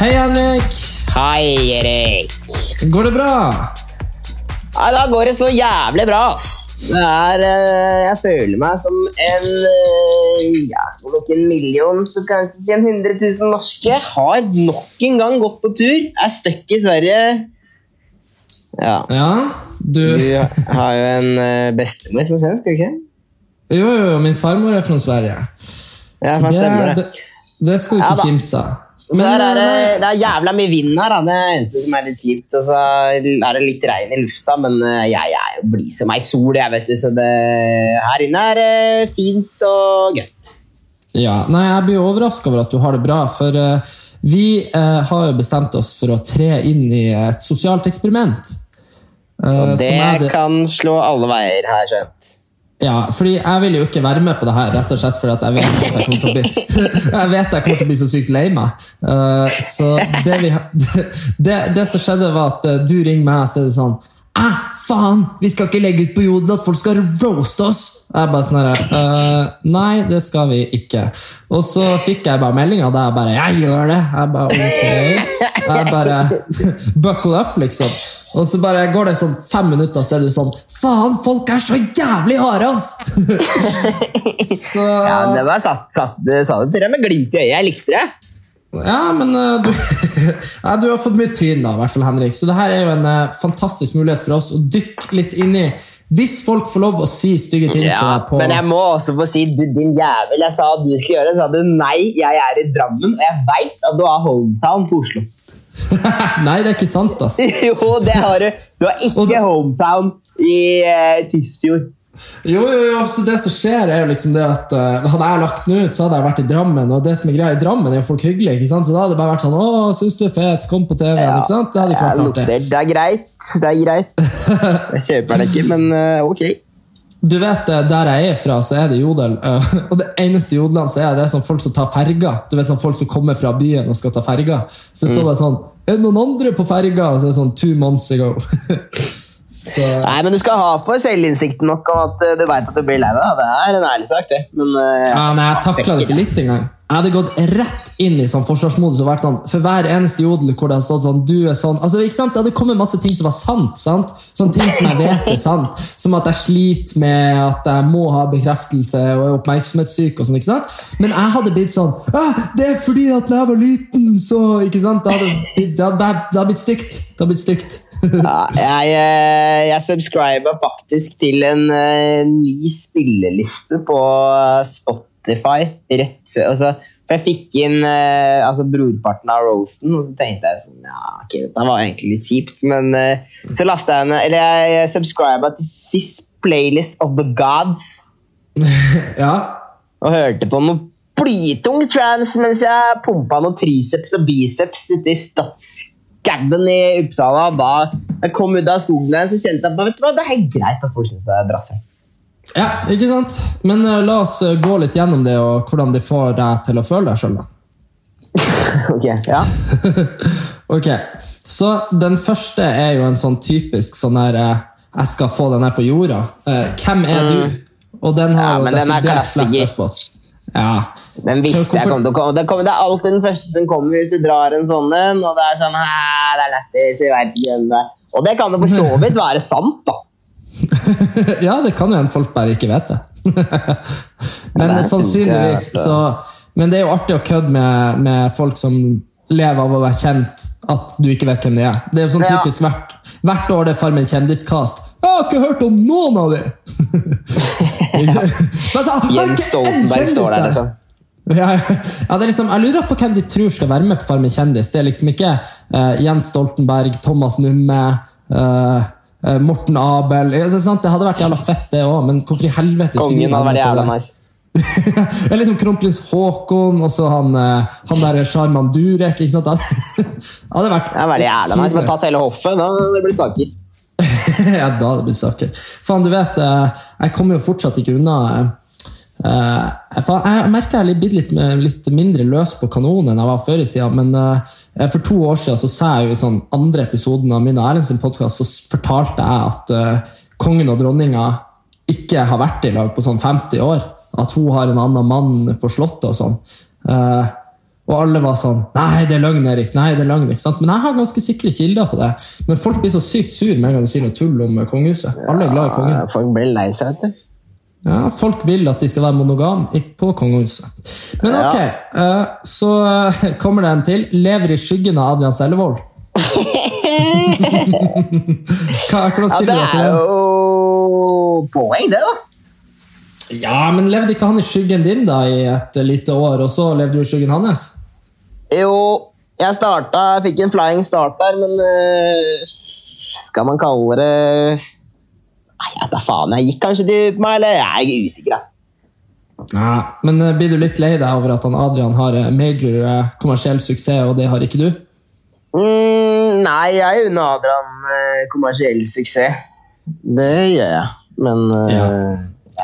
Hei, Henrik. Hei, Erik. Går det bra? Nei, da går det så jævlig bra. Det er eh, Jeg føler meg som en eh, Ja, om ikke en million, så kanskje ikke en 100 000 norske. Har nok en gang gått på tur. Er stuck i Sverige. Ja. Ja, du Du har jo en eh, bestemor som er svensk, ikke? Jo, jo, min farmor er fra Sverige. Ja, Så det? det, det skal du ikke ja, kimse av. Men er det, eh, det er jævla mye vind her, da. det eneste som er litt kjipt. Og så er det litt regn i lufta, men eh, jeg, jeg blir som ei sol, jeg, vet du. Så det, her inne er det fint og godt. Ja, nei, Jeg blir overraska over at du har det bra, for uh, vi uh, har jo bestemt oss for å tre inn i et sosialt eksperiment. Uh, Og det, det- kan slå alle veier, har jeg skjønt. Ja, fordi jeg vil jo ikke være med på det her, rett og slett fordi jeg vet at jeg kommer til å bli, jeg jeg til å bli så sykt lei meg. Uh, så det, vi, det, det som skjedde, var at eh, du ringer meg og sier sånn Æ, faen! Vi skal ikke legge ut på Jodel at folk skal roaste oss! Jeg bare sånn «Eh, Nei, det skal vi ikke. Og så fikk jeg bare meldinga der jeg bare Jeg gjør det! Jeg bare ok. Jeg bare Buckle up, liksom. Og så bare går det sånn fem minutter, så er du sånn Faen, folk er så jævlig harde, ass! så Ja, det var satt, satt, sa det til deg med glimt i øyet. Jeg likte det. Ja, men uh, du, ja, du har fått mye tyn, da, i hvert fall, Henrik. Så det her er jo en uh, fantastisk mulighet for oss å dykke litt inn i Hvis folk får lov å si stygge ting til deg på men jeg må også få si, du din jævel, jeg sa at du skulle gjøre det. Så sa du nei, jeg er i Drammen, og jeg veit at du har hometown på Oslo. Nei, det er ikke sant, ass. Jo, det har du. Du har ikke hometown i uh, Tysfjord. Jo, jo, jo, så det som skjer er jo liksom det at uh, Hadde jeg lagt den ut, så hadde jeg vært i Drammen. Og det som er greia i Drammen, er jo folk hyggelige. ikke sant? Så da hadde det bare vært sånn Å, syns du er fet? Kom på TV-en. ikke sant? Det hadde ikke vært artig. det er greit. Det er greit. Jeg kjøper det ikke, men uh, ok. Du vet, eh, Der jeg er fra, så er det jodel. Og det eneste jodlene er det sånn folk som tar ferga. Du vet sånn Folk som kommer fra byen og skal ta ferga. Så det står Mm. bare sånn Er det noen andre på ferga? Og så er det sånn Two months ago. så Nei, men du skal ha for selvinnsikten nok og at eh, du veit at du blir lei deg. Det er en ærlig sak, det. Men eh, ja, Nei, jeg takla det ikke litt engang. Jeg hadde gått rett inn i sånn forsvarsmodus og vært sånn For hver eneste jodel hvor det har stått sånn Du er sånn altså, ikke sant? Det hadde kommet masse ting som var sant. sant? Sånne ting som jeg vet er sant. Som at jeg sliter med at jeg må ha bekreftelse og er oppmerksomhetssyk. og sånn, ikke sant? Men jeg hadde blitt sånn Det er fordi at da jeg var liten, så ikke sant? Det hadde, blitt- det hadde, det hadde blitt stygt. Det hadde blitt stygt. Ja, jeg, eh, jeg subscriber faktisk til en eh, ny spilleliste på Spotify rett før altså, For jeg fikk inn eh, altså, brorparten av roasten, og så tenkte jeg sånn Ja, ok, dette var egentlig litt kjipt, men så lasta jeg ned Eller jeg, subscriba til SIS Playlist of the Gods. ja. og hørte på noe blytung trans mens jeg pumpa noe triceps og biceps ute i stadsgabben i Uppsala. Da jeg kom ut av skogen der, så kjente jeg at hva, det er greit at folk syns det er drassig. ja, ikke sant? Men uh, la oss eh, gå litt gjennom det, og hvordan det får deg til å føle deg sjøl. ok, ja. Ok, så den første er jo en sånn typisk sånn der uh, Jeg skal få den her på jorda. Uh, hvem er du? Og den har Mm. Ja, jo er desidert flest klassiker. Ja. Den visste jeg kom til å komme. Det, kommer, det er alltid den første som kommer hvis du drar en sånn en. Og det er sånn Det er lættis, jeg vet ikke hvem det er. Og det kan jo for så vidt være sant, da. ja, det kan jo hende folk bare ikke vet det. men det sannsynligvis så Men det er jo artig å kødde med, med folk som lever av å være kjent, at du ikke vet hvem de er. Det er jo sånn Ja. typisk hvert, hvert år det er Farmen kjendiskast. Jeg har ikke hørt om noen av dem! Jens Stoltenberg står der, liksom. Ja, ja, det liksom, jeg lurer på hvem de tror skal være med på Farmen kjendis. Det er liksom ikke uh, Jens Stoltenberg, Thomas Numme, uh, Morten Abel det hadde vært jævla fett, det òg, men hvorfor i helvete skulle Kongen hadde vært jævla nice. Det er liksom kronprins Haakon og så han, eh, han der Sjarman Durek. ikke sant? Det hadde vært Det hadde vært jævla nice. Bare tatt hele hoffet. Da hadde det blitt saker. ja, da hadde det blitt saker. Faen, du vet, eh, jeg kommer jo fortsatt ikke unna eh, Jeg merker jeg har blitt litt, litt mindre løs på kanonen enn jeg var før i tida. Men for to år siden så sa jeg jo i sånn andre episoden av min og Erlend sin podkast, så fortalte jeg at kongen og dronninga ikke har vært i lag på sånn 50 år. At hun har en annen mann på slottet og sånn. Eh, Og alle var sånn Nei, det er løgn, Erik. Nei, det er løgn. ikke sant? Men jeg har ganske sikre kilder på det. Men folk blir så sykt sur med en gang du sier noe tull om kongehuset. Alle er glad i kongen. Ja, folk blir lei seg, vet du. Ja, Folk vil at de skal være monogame på kongehuset. Men ok, eh, så eh, kommer det en til. Lever i skyggen av Adrian Sellevold. Hva, hvordan stiller du deg til er det? jo poeng, det, da. Ja, men Levde ikke han i skyggen din da i et lite år, og så levde du i skyggen hans? Jo, jeg starta Jeg fikk en flying start der, men øh, Skal man kalle det Nei, jeg vet faen. Jeg gikk kanskje dypt meg, eller jeg er usikker. ass. Nei, Men eh, blir du litt lei deg over at han Adrian har eh, major kommersiell suksess, og det har ikke du? Mm, nei, jeg unner Adrian kommersiell suksess. Det gjør jeg. Men øh, Ja.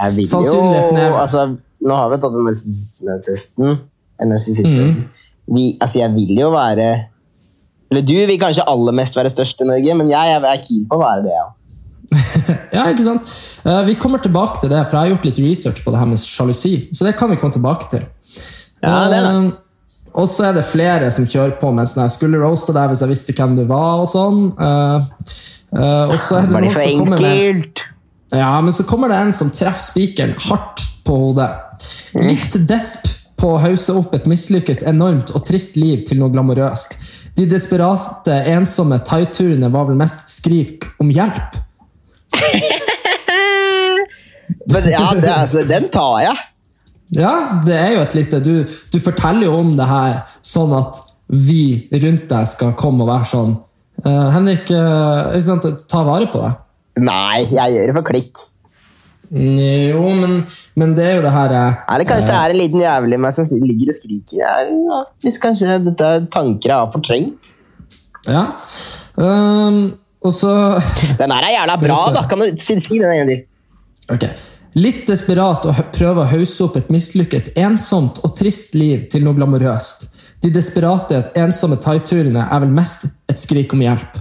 Jeg vil Sannsynligheten er- altså, Nå har vi tatt den narsissismetesten. Mm. Vi, altså, jeg vil jo være Eller du vil kanskje aller mest være størst i Norge, men jeg, jeg er keen på å være det, ja. ja, ikke sant? Eh, Vi kommer tilbake til det, for jeg har gjort litt research på det her med sjalusi. Så det kan vi komme tilbake til. Ja, det er nice. Eh, Og så er det flere som kjører på sånn jeg skulle roaste deg hvis jeg visste hvem du var. og sånn. Uh, uh, og så er det noen som kommer med? Ja, men så kommer det en som treffer spikeren hardt på hodet. Litt desp på å hause opp et mislykket, enormt og trist liv til noe glamorøst. De desperate, ensomme thaiturene var vel mest et skrik om hjelp. Men ja, det, altså, den tar jeg. Ja, det er jo et lite Du, du forteller jo om det her sånn at vi rundt deg skal komme og være sånn uh, Henrik, uh, ta vare på deg. Nei, jeg gjør det for klikk. Jo, men, men det er jo det her eh, Eller kanskje det er en liten jævel i meg som ligger og skriker. Ja, hvis kanskje dette er tanker jeg har fortrengt. Ja. Um, og så Den her er jævla bra, da! Kan du si, si den en gang til? Okay. Litt desperat å prøve å hause opp et mislykket, ensomt og trist liv til noe glamorøst. De desperate, ensomme thaiturene er vel mest et skrik om hjelp.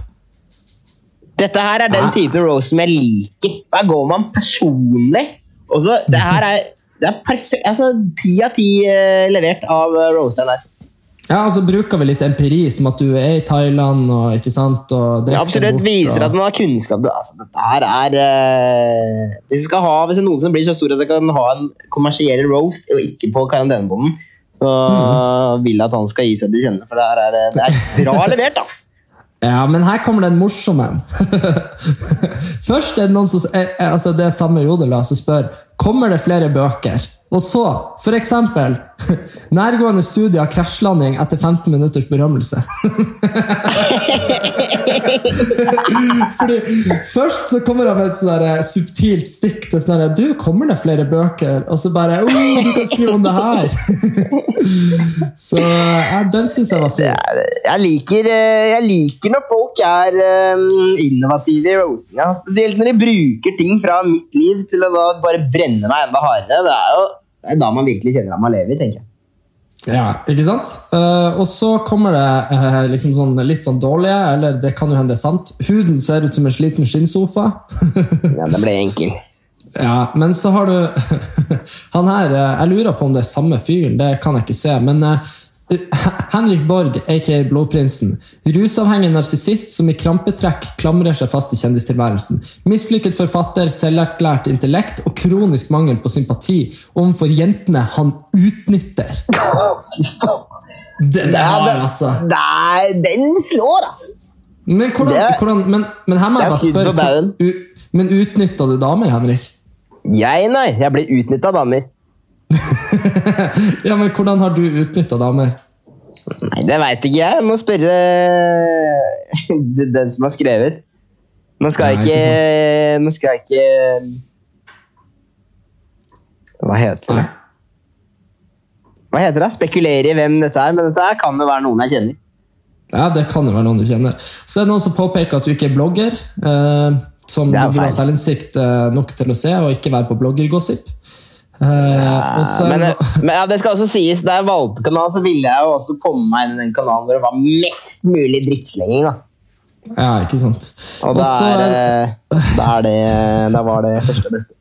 Dette her er den typen type rose som jeg liker. Der går man personlig. Og så, det her er, det er perfekt. Altså, Ti av ti eh, levert av uh, roasteren der. Ja, og så bruker vi litt empiri, som at du er i Thailand og ikke sant, og ja, absolutt bort, viser og... at man har kunnskap. Altså, dette her er uh... Hvis skal ha, hvis det er noen som blir så stor at det kan ha en kommersiell roast, og ikke på karantenebonden, så Mm. vil jeg at han skal gi seg til kjenne. For det, her er, det er bra levert, ass! Ja, men her kommer den morsomme. Først er det noen som eh, eh, altså det samme jodela som spør kommer det flere bøker. Og så, for eksempel, nærgående studie av krasjlanding etter 15 minutters berømmelse. Fordi Først så kommer han med et sånn eh, subtilt stikk til sånn Du, kommer det flere bøker? Og så bare oh, du kan skrive om det her! så ja, den syns jeg var fin. Jeg, liker, eh, jeg liker når folk er eh, innovative i roastinga. Spesielt når de bruker ting fra mitt liv til å bare brenne meg enda hardere. Det er jo det er da man virkelig kjenner at man lever, tenker jeg. Ja, ikke sant? Uh, og så kommer det uh, liksom sånn, litt sånn dårlige, eller det kan jo hende det er sant. Huden ser ut som en sliten skinnsofa. Ja, Den ble enkel. ja, men så har du Han her, eh, jeg lurer på om det er samme fyren, det kan jeg ikke se. Men eh, Henrik Borg, aka Blodprinsen. Rusavhengig narsissist som i krampetrekk klamrer seg fast i kjendistilværelsen. Mislykket forfatter, selverklært intellekt og kronisk mangel på sympati overfor jentene han utnytter. Den er hard, altså. er- den slår, altså. Men, hvordan, Det- hvordan, men, men her må jeg bare spørre Men utnytta du damer, Henrik? Jeg, nei. Jeg blir utnytta av damer. ja, men Hvordan har du utnytta damer? Nei, det veit ikke jeg. Jeg må spørre den som har skrevet. Nå skal jeg Nei, ikke Nå skal ikke Hva heter det? Hva heter det? Spekulere i hvem dette er, men dette her kan jo være noen jeg kjenner. Ja, Det kan jo være noen du kjenner. Så det er noen som påpeker at du ikke er blogger. Eh, som du burde ha selvinnsikt eh, nok til å se, og ikke være på bloggergossip. Eh, ja, så Men, det men ja, det skal også sies, da jeg valgte kanal, så ville jeg jo også komme meg inn i den kanalen hvor det var mest mulig drittslenging. da. Ja, ikke sant. Og da, også, er, da, er det, da var det første beste.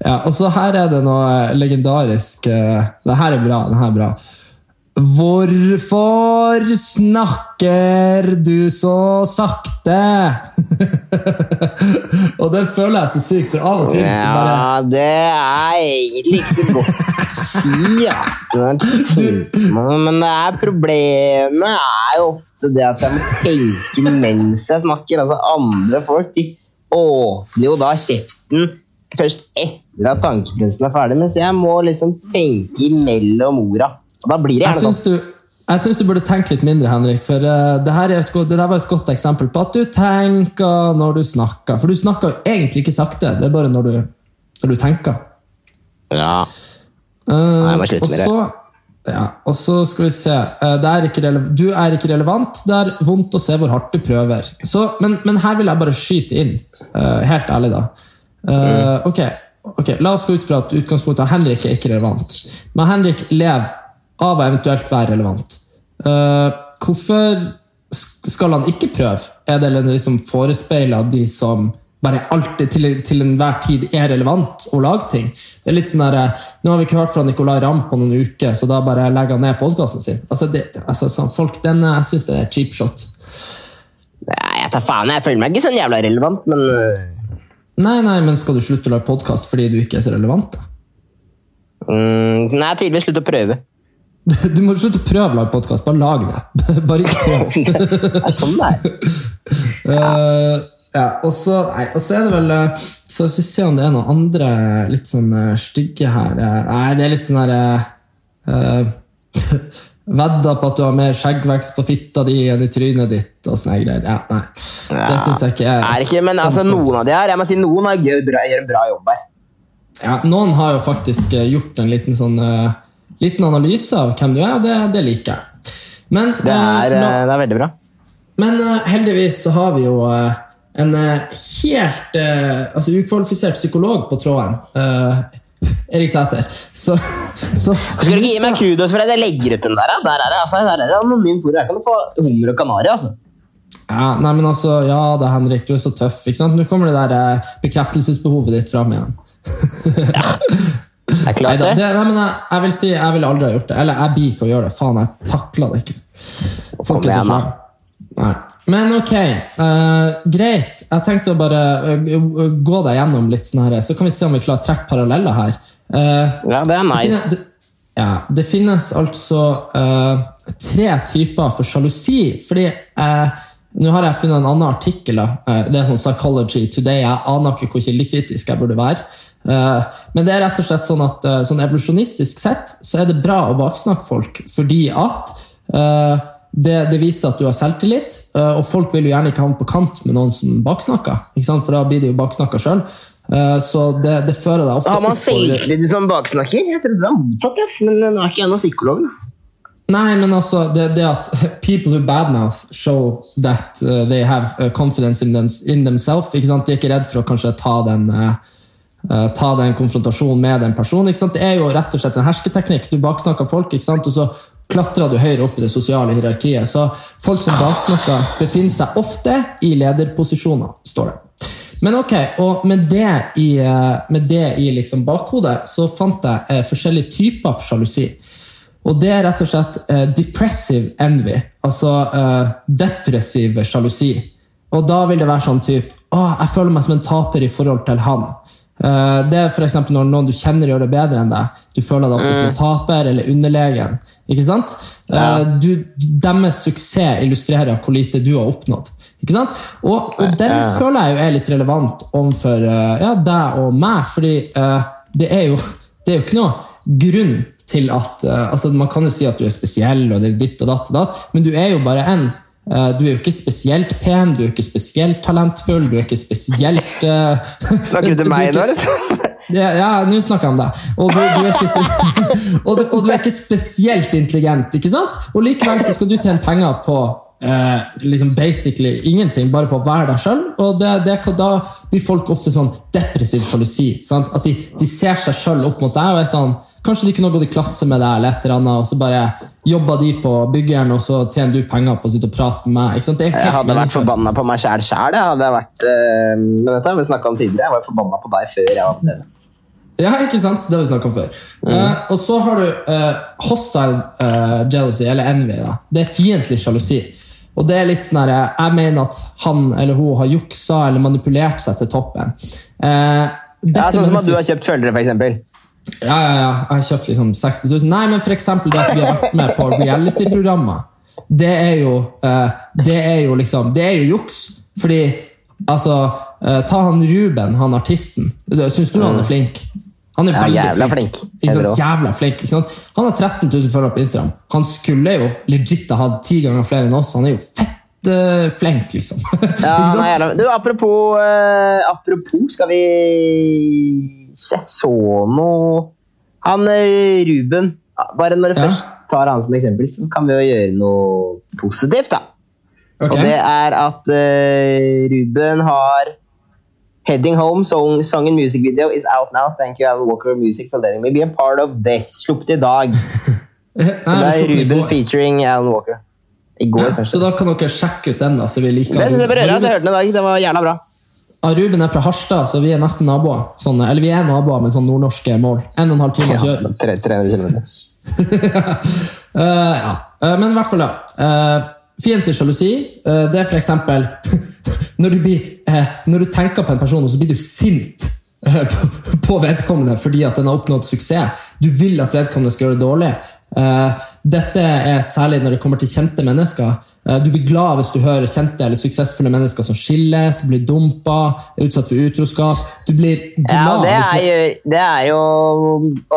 Ja, og så her er det noe legendarisk eh, Det her er bra. det her er bra. Hvorfor snakker du så sakte? og den føler jeg så sykt, for av og til så bare Ja, det er egentlig ikke så godt å si, ass. Men det er problemet er jo ofte det at jeg må tenke mens jeg snakker. Altså Andre folk de åpner jo da kjeften først etter at tankeprosessen er ferdig, mens jeg må liksom tenke imellom orda. Og da blir det gjerne syns sånn. du, jeg syns du burde tenke litt mindre, Henrik. For uh, det, her er et, det der var et godt eksempel på at du tenker når du snakker. For du snakker jo egentlig ikke sakte, det er bare når du, når du tenker. Ja. Nei, jeg må slutte med det. Ja, og så skal vi se eh, det er Du er ikke relevant. Det er vondt å se hvor hardt du prøver. Så, men, men her vil jeg bare skyte inn. Uh, helt ærlig, da. Uh, ok, ok, La oss gå ut fra at utgangspunktet Henrik er ikke relevant. Men Henrik lever av å eventuelt være relevant. Uh, hvorfor skal han ikke prøve? Er det liksom forespeila de som bare alltid til, til enhver tid er relevant og lager ting? Det er litt sånn der, eh, Nå har vi ikke hørt fra Nicolay Ramm på noen uker, så da bare legger han ned podkasten sin. Altså, det, altså, sånn, folk, den, eh, Jeg syns det er cheap shot. Nei, jeg tar faen, jeg føler meg ikke sånn jævla relevant, men Nei, nei, men skal du slutte å lage podkast fordi du ikke er så relevant? da? mm, Nei, tydeligvis slutt å prøve. Du må slutte å prøve å lage podkast, bare lag det. Bare ikke prøv. Det er sånn det er. Eh, ja, og så nei, og så er det vel eh, Så skal vi se om det er noen andre litt sånn eh, stygge her. Nei, det er litt sånn herre uh, Vedda på at du har mer skjeggvekst på fitta di enn i trynet ditt. og sånne greier. Ja, nei. Det syns jeg ikke er Er ikke, men altså, noen av de her, jeg må si noen har gjør, bra, gjør en bra jobb her. ja, Noen har jo faktisk gjort en liten sånn eh, Liten analyse av hvem du er, og det, det liker jeg. Men, Det er, eh, nå- øh, det er veldig bra. Men eh, heldigvis så har vi jo eh, en eh, helt eh, altså ukvalifisert psykolog på tråden. eh, Erik Sæter. Så, så Skal du ikke gi meg kudos for at jeg legger ut den der? Der er det altså, der er det anonym foro. Her kan du få hummer og kanari. altså. ja, nei, men altså, ja da, Henrik, du er så tøff. ikke sant? Nå kommer det der eh, bekreftelsesbehovet ditt fram igjen. Det er klart Neida, det. nei, men jeg, jeg vil si jeg ville aldri ha gjort det. Eller jeg blir ikke å gjøre det. Faen, jeg takla det ikke. Folk er så slemme. Nei. Men ok, uh, greit. Jeg tenkte å bare uh, gå deg gjennom litt sånn her, så kan vi se om vi klarer å trekke paralleller her. Uh, Ja, det er det, nice. finnes, det, ja, det finnes altså tre typer for sjalusi. Fordi Nå har jeg funnet en annen artikkel. da. Det er sånn Psychology Today. Jeg aner ikke hvor kildekritisk jeg burde være. Eh, men det er rett og slett sånn at eh, sånn evolusjonistisk sett så er det bra å baksnakke folk, fordi at eh, det, det viser at du har selvtillit, og folk vil jo gjerne ikke havne på kant med noen som baksnakker. For da blir de jo baksnakka sjøl. Så det, det fører deg ofte Har man selvtillit som baksnakker? Jeg tror det var motsatt, yes. men nå er ikke jeg noen psykolog. da. Nei, men altså, det, det at people who badmouth show that they have confidence in, them, in themselves. De er ikke redd for å kanskje ta den, uh, ta den konfrontasjonen med den personen. Det er jo rett og slett en hersketeknikk. Du baksnakker folk, og så klatrer du høyere opp i det sosiale hierarkiet. Så folk som baksnakker, befinner seg ofte i lederposisjoner, står det. Men ok, og med det i, uh, med det i liksom bakhodet, så fant jeg uh, forskjellige typer for sjalusi. Og det er rett og slett eh, depressive envy, altså eh, depressiv sjalusi. Og da vil det være sånn type Å, jeg føler meg som en taper i forhold til han. Eh, det er f.eks. når noen du kjenner gjør det bedre enn deg. Du føler deg ofte som en taper eller underlegen. Ikke sant? Ja. du, deres suksess illustrerer hvor lite du har oppnådd. Ikke sant? Og, og den Ja. føler jeg jo er litt relevant overfor eh, ja, deg og meg, fordi uh, det, er jo, det er jo ikke noe grunn til at uh, altså Man kan jo si at du er spesiell, og det er ditt og datt og datt, men du er jo bare en. Eh, du er jo ikke spesielt pen, du er ikke spesielt talentfull, du er ikke spesielt uh, Snakker du til meg nå, eller? ja, nå snakker jeg om deg. Og du, du, ikke, og, du, og du er ikke spesielt intelligent, ikke sant? Og likevel så skal du tjene penger på eh, liksom basically ingenting, bare på å være deg sjøl. Og det, det, da blir folk ofte sånn depressiv sjalusi. At de, de ser seg sjøl opp mot deg og er sånn Kanskje de kunne gått i klasse med deg, eller et eller annet, og så bare jobba de på byggeren, og så tjener du penger på å sitte og prate med meg. Jeg hadde vært forbanna på meg sjæl sjæl. Men dette har vi snakka om tidligere. Jeg var forbanna på deg før jeg var Ja, ikke sant? Det har vi snakket om før. Eh, og så har du uh, hostile uh, jealousy, eller envy. da. Det er fiendtlig sjalusi. Og det er litt sånn her, Jeg mener at han eller hun har juksa eller manipulert seg til toppen. Eh, Ja, sånn som at du har kjøpt følgere, eksempel. Ja, ja, ja. Jeg har kjøpt liksom 60 000. Nei, men eksempel det at vi har vært med på reality-programmer. Det er jo eh, Det er jo liksom Det er jo juks. Fordi altså eh, Ta han Ruben, han artisten. Syns du han er flink? Han er Ja, veldig jævla flink. flink. Jævla flink? Han har 13 000 følgere på Instagram. Han skulle jo legit ha hatt ti ganger flere enn oss. Han er jo fett flink, liksom. Ja, nei, du, apropos, eh, apropos, skal vi se så noe Han eh, Ruben Bare når du Ja. først tar han som eksempel, så kan vi jo gjøre noe positivt, da. Okay. Og det er at eh, Ruben har Heading Home, song, song and music video is out now. Thank you, Alan Walker Music, for letting me be a part of this. Sluppet i dag. Nei, Det er Ruben featuring Alan Walker. I går, Ja, så da kan dere sjekke ut den, da. så vi liker Det syns jeg bør gjøre. Jeg hørte den i dag. Det var gjerne bra. Ah, Ruben er fra Harstad, så vi er nesten naboer. Sånn, eller vi er naboer med sånn nordnorske mål. En og en halv time å kjøre. tre- 300 km. Eh, ja. Eh, men i hvert fall, ja. Uh, fiendtlig sjalusi, uh, det er for eksempel når du, blir, eh, når du tenker på en person, og så blir du sint eh, på vedkommende fordi at den har oppnådd suksess. Du vil at vedkommende skal gjøre det dårlig. Eh, dette er særlig når det kommer til kjente mennesker. Eh, du blir glad hvis du hører kjente eller suksessfulle mennesker som skilles, blir dumpa, er utsatt for utroskap. Du blir glad Ja, det er, jo, det er jo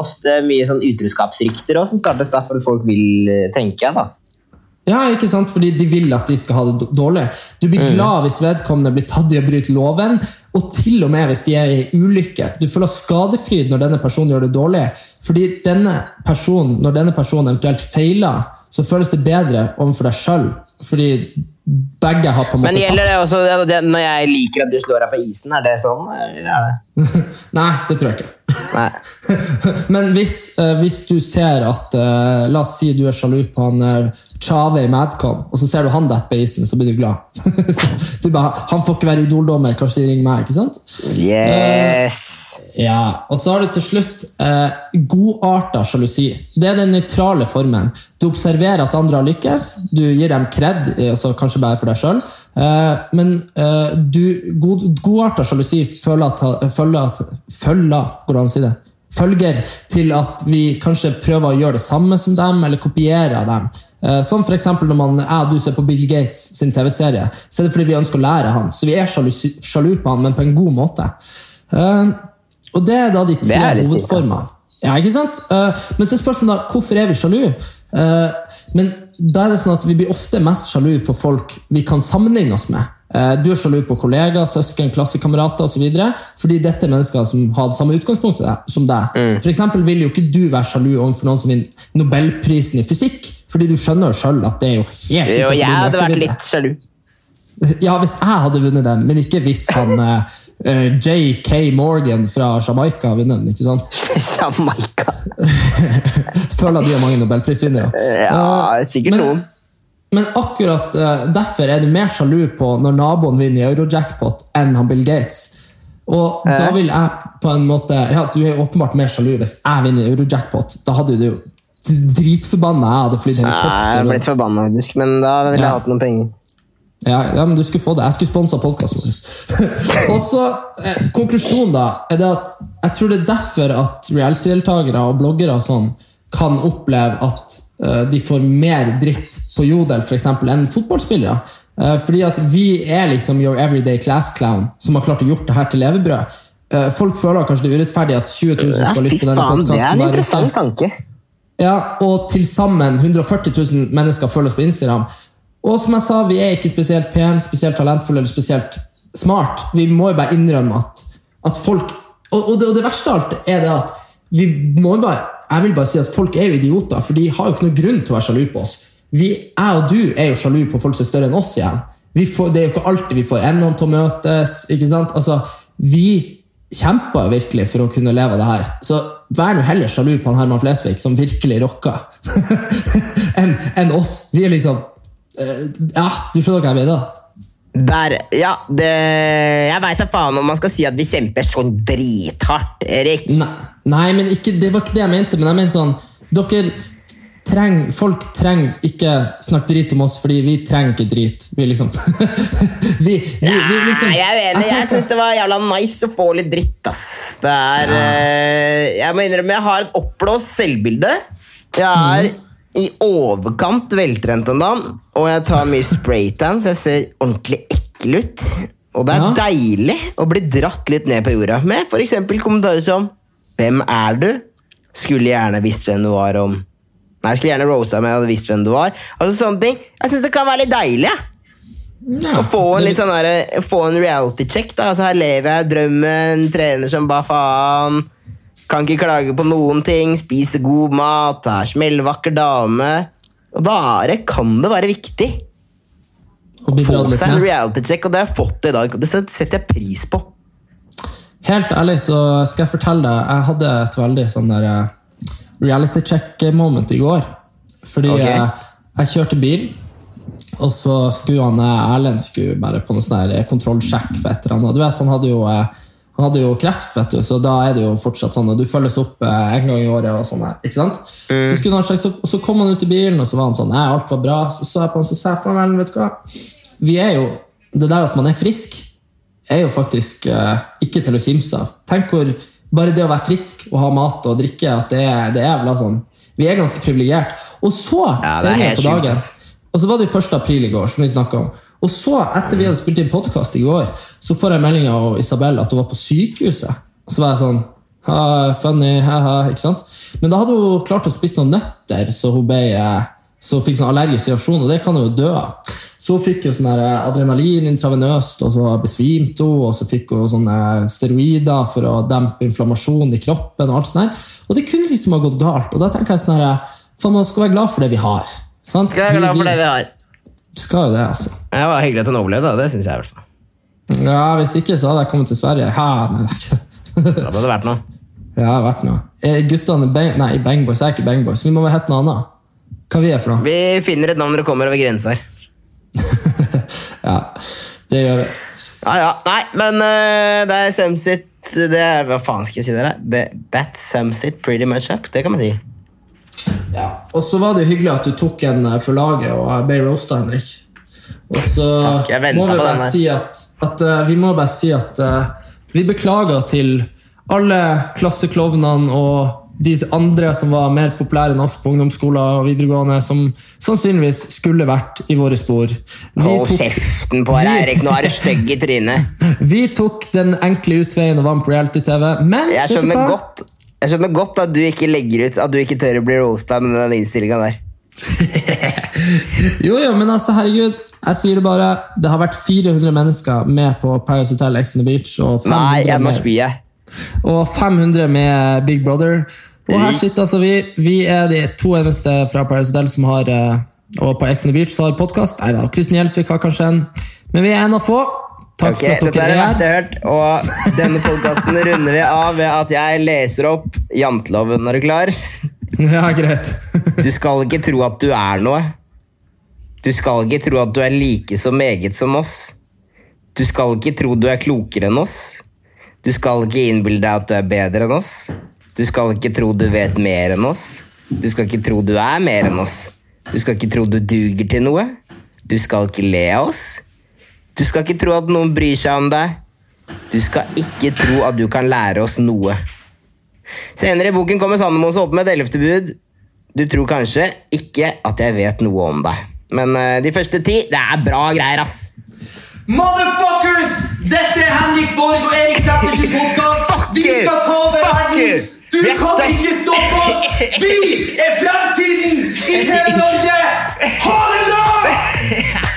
ofte mye sånn utroskapsrykter også, som startes derfor folk vil eh, tenke. da. Ja, ikke sant? Fordi de vil at de skal ha det dårlig. Du blir glad hvis vedkommende blir tatt i å bryte loven, og til og med hvis de er i ulykke. Du føler skadefryd når denne personen gjør det dårlig. Fordi denne personen, når denne personen eventuelt feiler, så føles det bedre overfor deg sjøl. Fordi begge har på en måte Men gjelder det også det, det, når jeg liker at du slår deg på isen? Er det sånn? Eller er det? Nei, det tror jeg ikke. Nei. Men hvis, eh, hvis du ser at eh, La oss si du er sjalu på han uh, Chave i Madcon, og så ser du han dette på isen, så blir du glad. du bare, Han får ikke være idoldommer, kanskje de ringer meg? ikke sant? Yes! Ja, Og så har du til slutt eh, godarta sjalusi. Det er den nøytrale formen. Du observerer at andre har lykkes, du gir dem kred, eh, altså kanskje bare for deg sjøl, eh, men eh, du, god, godarta sjalusi følger at, følger at følger, går det an å si det? Følger til at vi kanskje prøver å gjøre det samme som dem, eller kopiere dem. Eh, Som for eksempel når man, jeg og du ser på Bill Gates sin TV-serie, så er det fordi vi ønsker å lære han. Så vi er sjalu, sjalu på han, men på en god måte. Eh, og det er da de tre hovedformene. Ja, ikke sant? Eh, men så er spørsmålet da, hvorfor er vi sjalu? Men da er det sånn at vi blir ofte mest sjalu på folk vi kan sammenligne oss med. Eh, du er sjalu på kollegaer, søsken, klassekamerater osv. Fordi dette er mennesker som har det samme utgangspunktet som deg. For eksempel vil jo ikke du være sjalu overfor noen som vinner Nobelprisen i fysikk. Fordi du skjønner jo sjøl at det er jo helt Jo, jeg hadde vært litt sjalu. Ja, hvis jeg hadde vunnet den, men ikke hvis han eh, eh, J.K. Morgan fra Jamaica har vunnet den. ikke sant? Jamaica. Føler at de har mange nobelprisvinnere. Ja, sikkert men- noen. Men akkurat eh, derfor er du mer sjalu på når naboen vinner i Eurojackpot enn han Bill Gates. Og da vil jeg på en måte Ja, du er jo åpenbart mer sjalu hvis jeg vinner Eurojackpot. Da hadde du jo dritforbanna jeg hadde flydd Nei, jeg helikopter. er blitt forbanna, faktisk, men da ville jeg Ja. hatt noen penger. Ja, ja, men du skulle få det. Jeg skulle sponsa podkasten vår. og så, eh, Konklusjonen da, er det at jeg tror det er derfor at reality-deltakere og bloggere og sånn kan oppleve at uh, de får mer dritt på Jodel for eksempel, enn fotballspillere. Uh, fordi at vi er liksom your everyday class clown som har klart å gjort det her til levebrød. Uh, folk føler kanskje det er urettferdig at 20 000 skal lytte på denne faen, det er podkasten. en interessant tanke. Ja, og til sammen 140 000 mennesker følger oss på Instagram. Og som jeg sa, vi er ikke spesielt pen, spesielt talentfulle eller spesielt smart. Vi må jo bare innrømme at, at folk og, og, det, og det verste av alt er det at vi må bare jeg vil bare si at folk er jo idioter, for de har jo ikke noen grunn til å være sjalu på oss. Vi, jeg og du er jo sjalu på folk som er større enn oss igjen. Får, det er jo ikke alltid vi får endene til å møtes. ikke sant? Altså, Vi kjemper virkelig for å kunne leve av det her. Så vær nå heller sjalu på han Herman Flesvig, som virkelig rocka, enn en oss. Vi er liksom eh, Ja, du skjønner hva jeg mener? Der, ja, det, Jeg veit da faen om man skal si at vi kjemper sånn drithardt, Erik. Nei, nei men ikke, det var ikke det jeg mente. Men jeg mente sånn Dere treng, Folk trenger ikke snakke drit om oss, fordi vi trenger ikke drit. Vi liksom vi, vi, vi liksom Nei, jeg er enig. Jeg jeg syns det var jævla nice å få litt dritt, ass. Det er eh, Jeg må innrømme, jeg har et oppblåst selvbilde. Jeg er Mhm. I overkant veltrent om dagen, og jeg tar mye spraytan, så jeg ser ordentlig ekkel ut. Og det er Ja. deilig å bli dratt litt ned på jorda med f.eks. kommentarer som 'Hvem er du?' Skulle gjerne visst hvem du var om Nei, jeg skulle gjerne rosa om jeg hadde visst hvem du var. Altså sånne ting. Jeg syns det kan være litt deilig. Ja. ja, Å få en, litt sånn der, få en reality check. da. Altså, her lever jeg drømmen, trener som bare faen. Kan ikke klage på noen ting, spiser god mat, er smellvakker dame. Og det, kan det være viktig å få seg en reality check, og det har jeg fått i dag. og Det setter jeg pris på. Helt ærlig så skal jeg fortelle deg, jeg hadde et veldig sånn der eh, reality check-moment i går. Fordi okay. jeg, jeg kjørte bil, og så skulle han eh, Erlend skulle bare på noe sånn kontrollsjekk for et eller annet. Du vet, han hadde jo eh, han hadde jo kreft, vet du, så da er det jo fortsatt sånn, og du følges opp eh, en gang i året. og sånn her, ikke sant? Så han slags opp, og så kom han ut i bilen, og så var han sånn Nei, alt var bra. Så sa jeg på han, så sa jeg faen, vet du hva? Vi er jo Det der at man er frisk, er jo faktisk eh, ikke til å kimse av. Tenk hvor Bare det å være frisk og ha mat og drikke, at det er, det er vel sånn Vi er ganske privilegert. Og så, Ja, er senere på dagen. Og så var det jo 1. april i går, som vi snakket om. Og så, etter vi hadde spilt inn podkast i går, så får jeg melding av Isabel at hun var på sykehuset. Og så var jeg sånn ha, Funny, ha-ha, ikke sant? Men da hadde hun klart å spise noen nøtter, så hun ble eh, så hun fikk sånn allergisk reaksjon, og det kan hun jo dø av. Så hun fikk jo sånn der adrenalin intravenøst, og så besvimte hun, og så fikk hun sånne steroider for å dempe inflammasjonen i kroppen. Og alt sånt der. Og det kunne liksom ha gått galt. Og da tenker jeg sånn her, man skal være glad for det vi har. Sant? Vi har. Skal jo det, altså. Det var hyggelig at hun overlevde, da. det syns jeg. i hvert fall. Ja, Hvis ikke, så hadde jeg kommet til Sverige. Ha, nei, det. Da hadde det vært noe. Ja, det vært noe. Er guttene bang, Nei, Bangboys er ikke Bangboys. Vi må hete noe annet. Hva vi er for noe? Vi finner et navn når det kommer over grensa her. Ja, det gjør vi. Ja, ja. Nei, men uh, det er sums it det er, Hva faen skal jeg si dere? Det, that sums it pretty much up. Det kan man si. Ja. Og så var det jo hyggelig at du tok en eh, for laget og jeg ble roasta, Henrik. Og så Takk, må vi bare si at, at uh, vi må bare si at uh, vi beklager til alle klasseklovnene og de andre som var mer populære enn oss på ungdomsskoler og videregående, som sannsynligvis skulle vært i våre spor. Vi Hold tok- kjeften på deg, Erik. Nå er du stygg i trynet. Vi tok den enkle utveien og med på reality-TV, men Jeg skjønner godt jeg skjønner godt at du ikke legger ut At du ikke tør å bli roasta med den innstillinga der. Jo, jo, men altså, herregud, jeg sier det bare. Det har vært 400 mennesker med på Paris Hotel Ex on the Beach, og 500, Nei, jeg må spy, jeg. og 500 med Big Brother. Og her sitter altså vi. Vi er de to eneste fra Paris Hotel som har eh, Og på Ex on the Beach som har podkast. Nei da, Kristin Gjelsvik har kanskje en, men vi er en av få. Takk okay, for at Dette er det verste er jeg har hørt, og denne podkasten runder vi av ved at jeg leser opp janteloven. Er du klar? Ja, greit. Du skal ikke tro at du er noe. Du skal ikke tro at du er like så meget som oss. Du skal ikke tro du er klokere enn oss. Du skal ikke innbille deg at du er bedre enn oss. Du skal ikke tro du vet mer enn oss. Du skal ikke tro du er mer enn oss. Du skal ikke tro du duger til noe. Du skal ikke le av oss. Du skal ikke tro at noen bryr seg om deg. Du skal ikke tro at du kan lære oss noe. Senere i boken kommer Sandemos opp med et ellevte bud. Du tror kanskje ikke at jeg vet noe om deg. Men eh, de første ti, det er bra greier, ass. Motherfuckers! Dette er Henrik Borg og Erik Sæthers podkast. Vi skal ta over verden! Du kan ikke stoppe oss! Vi er fremtiden i TV-Norge! Ha det bra!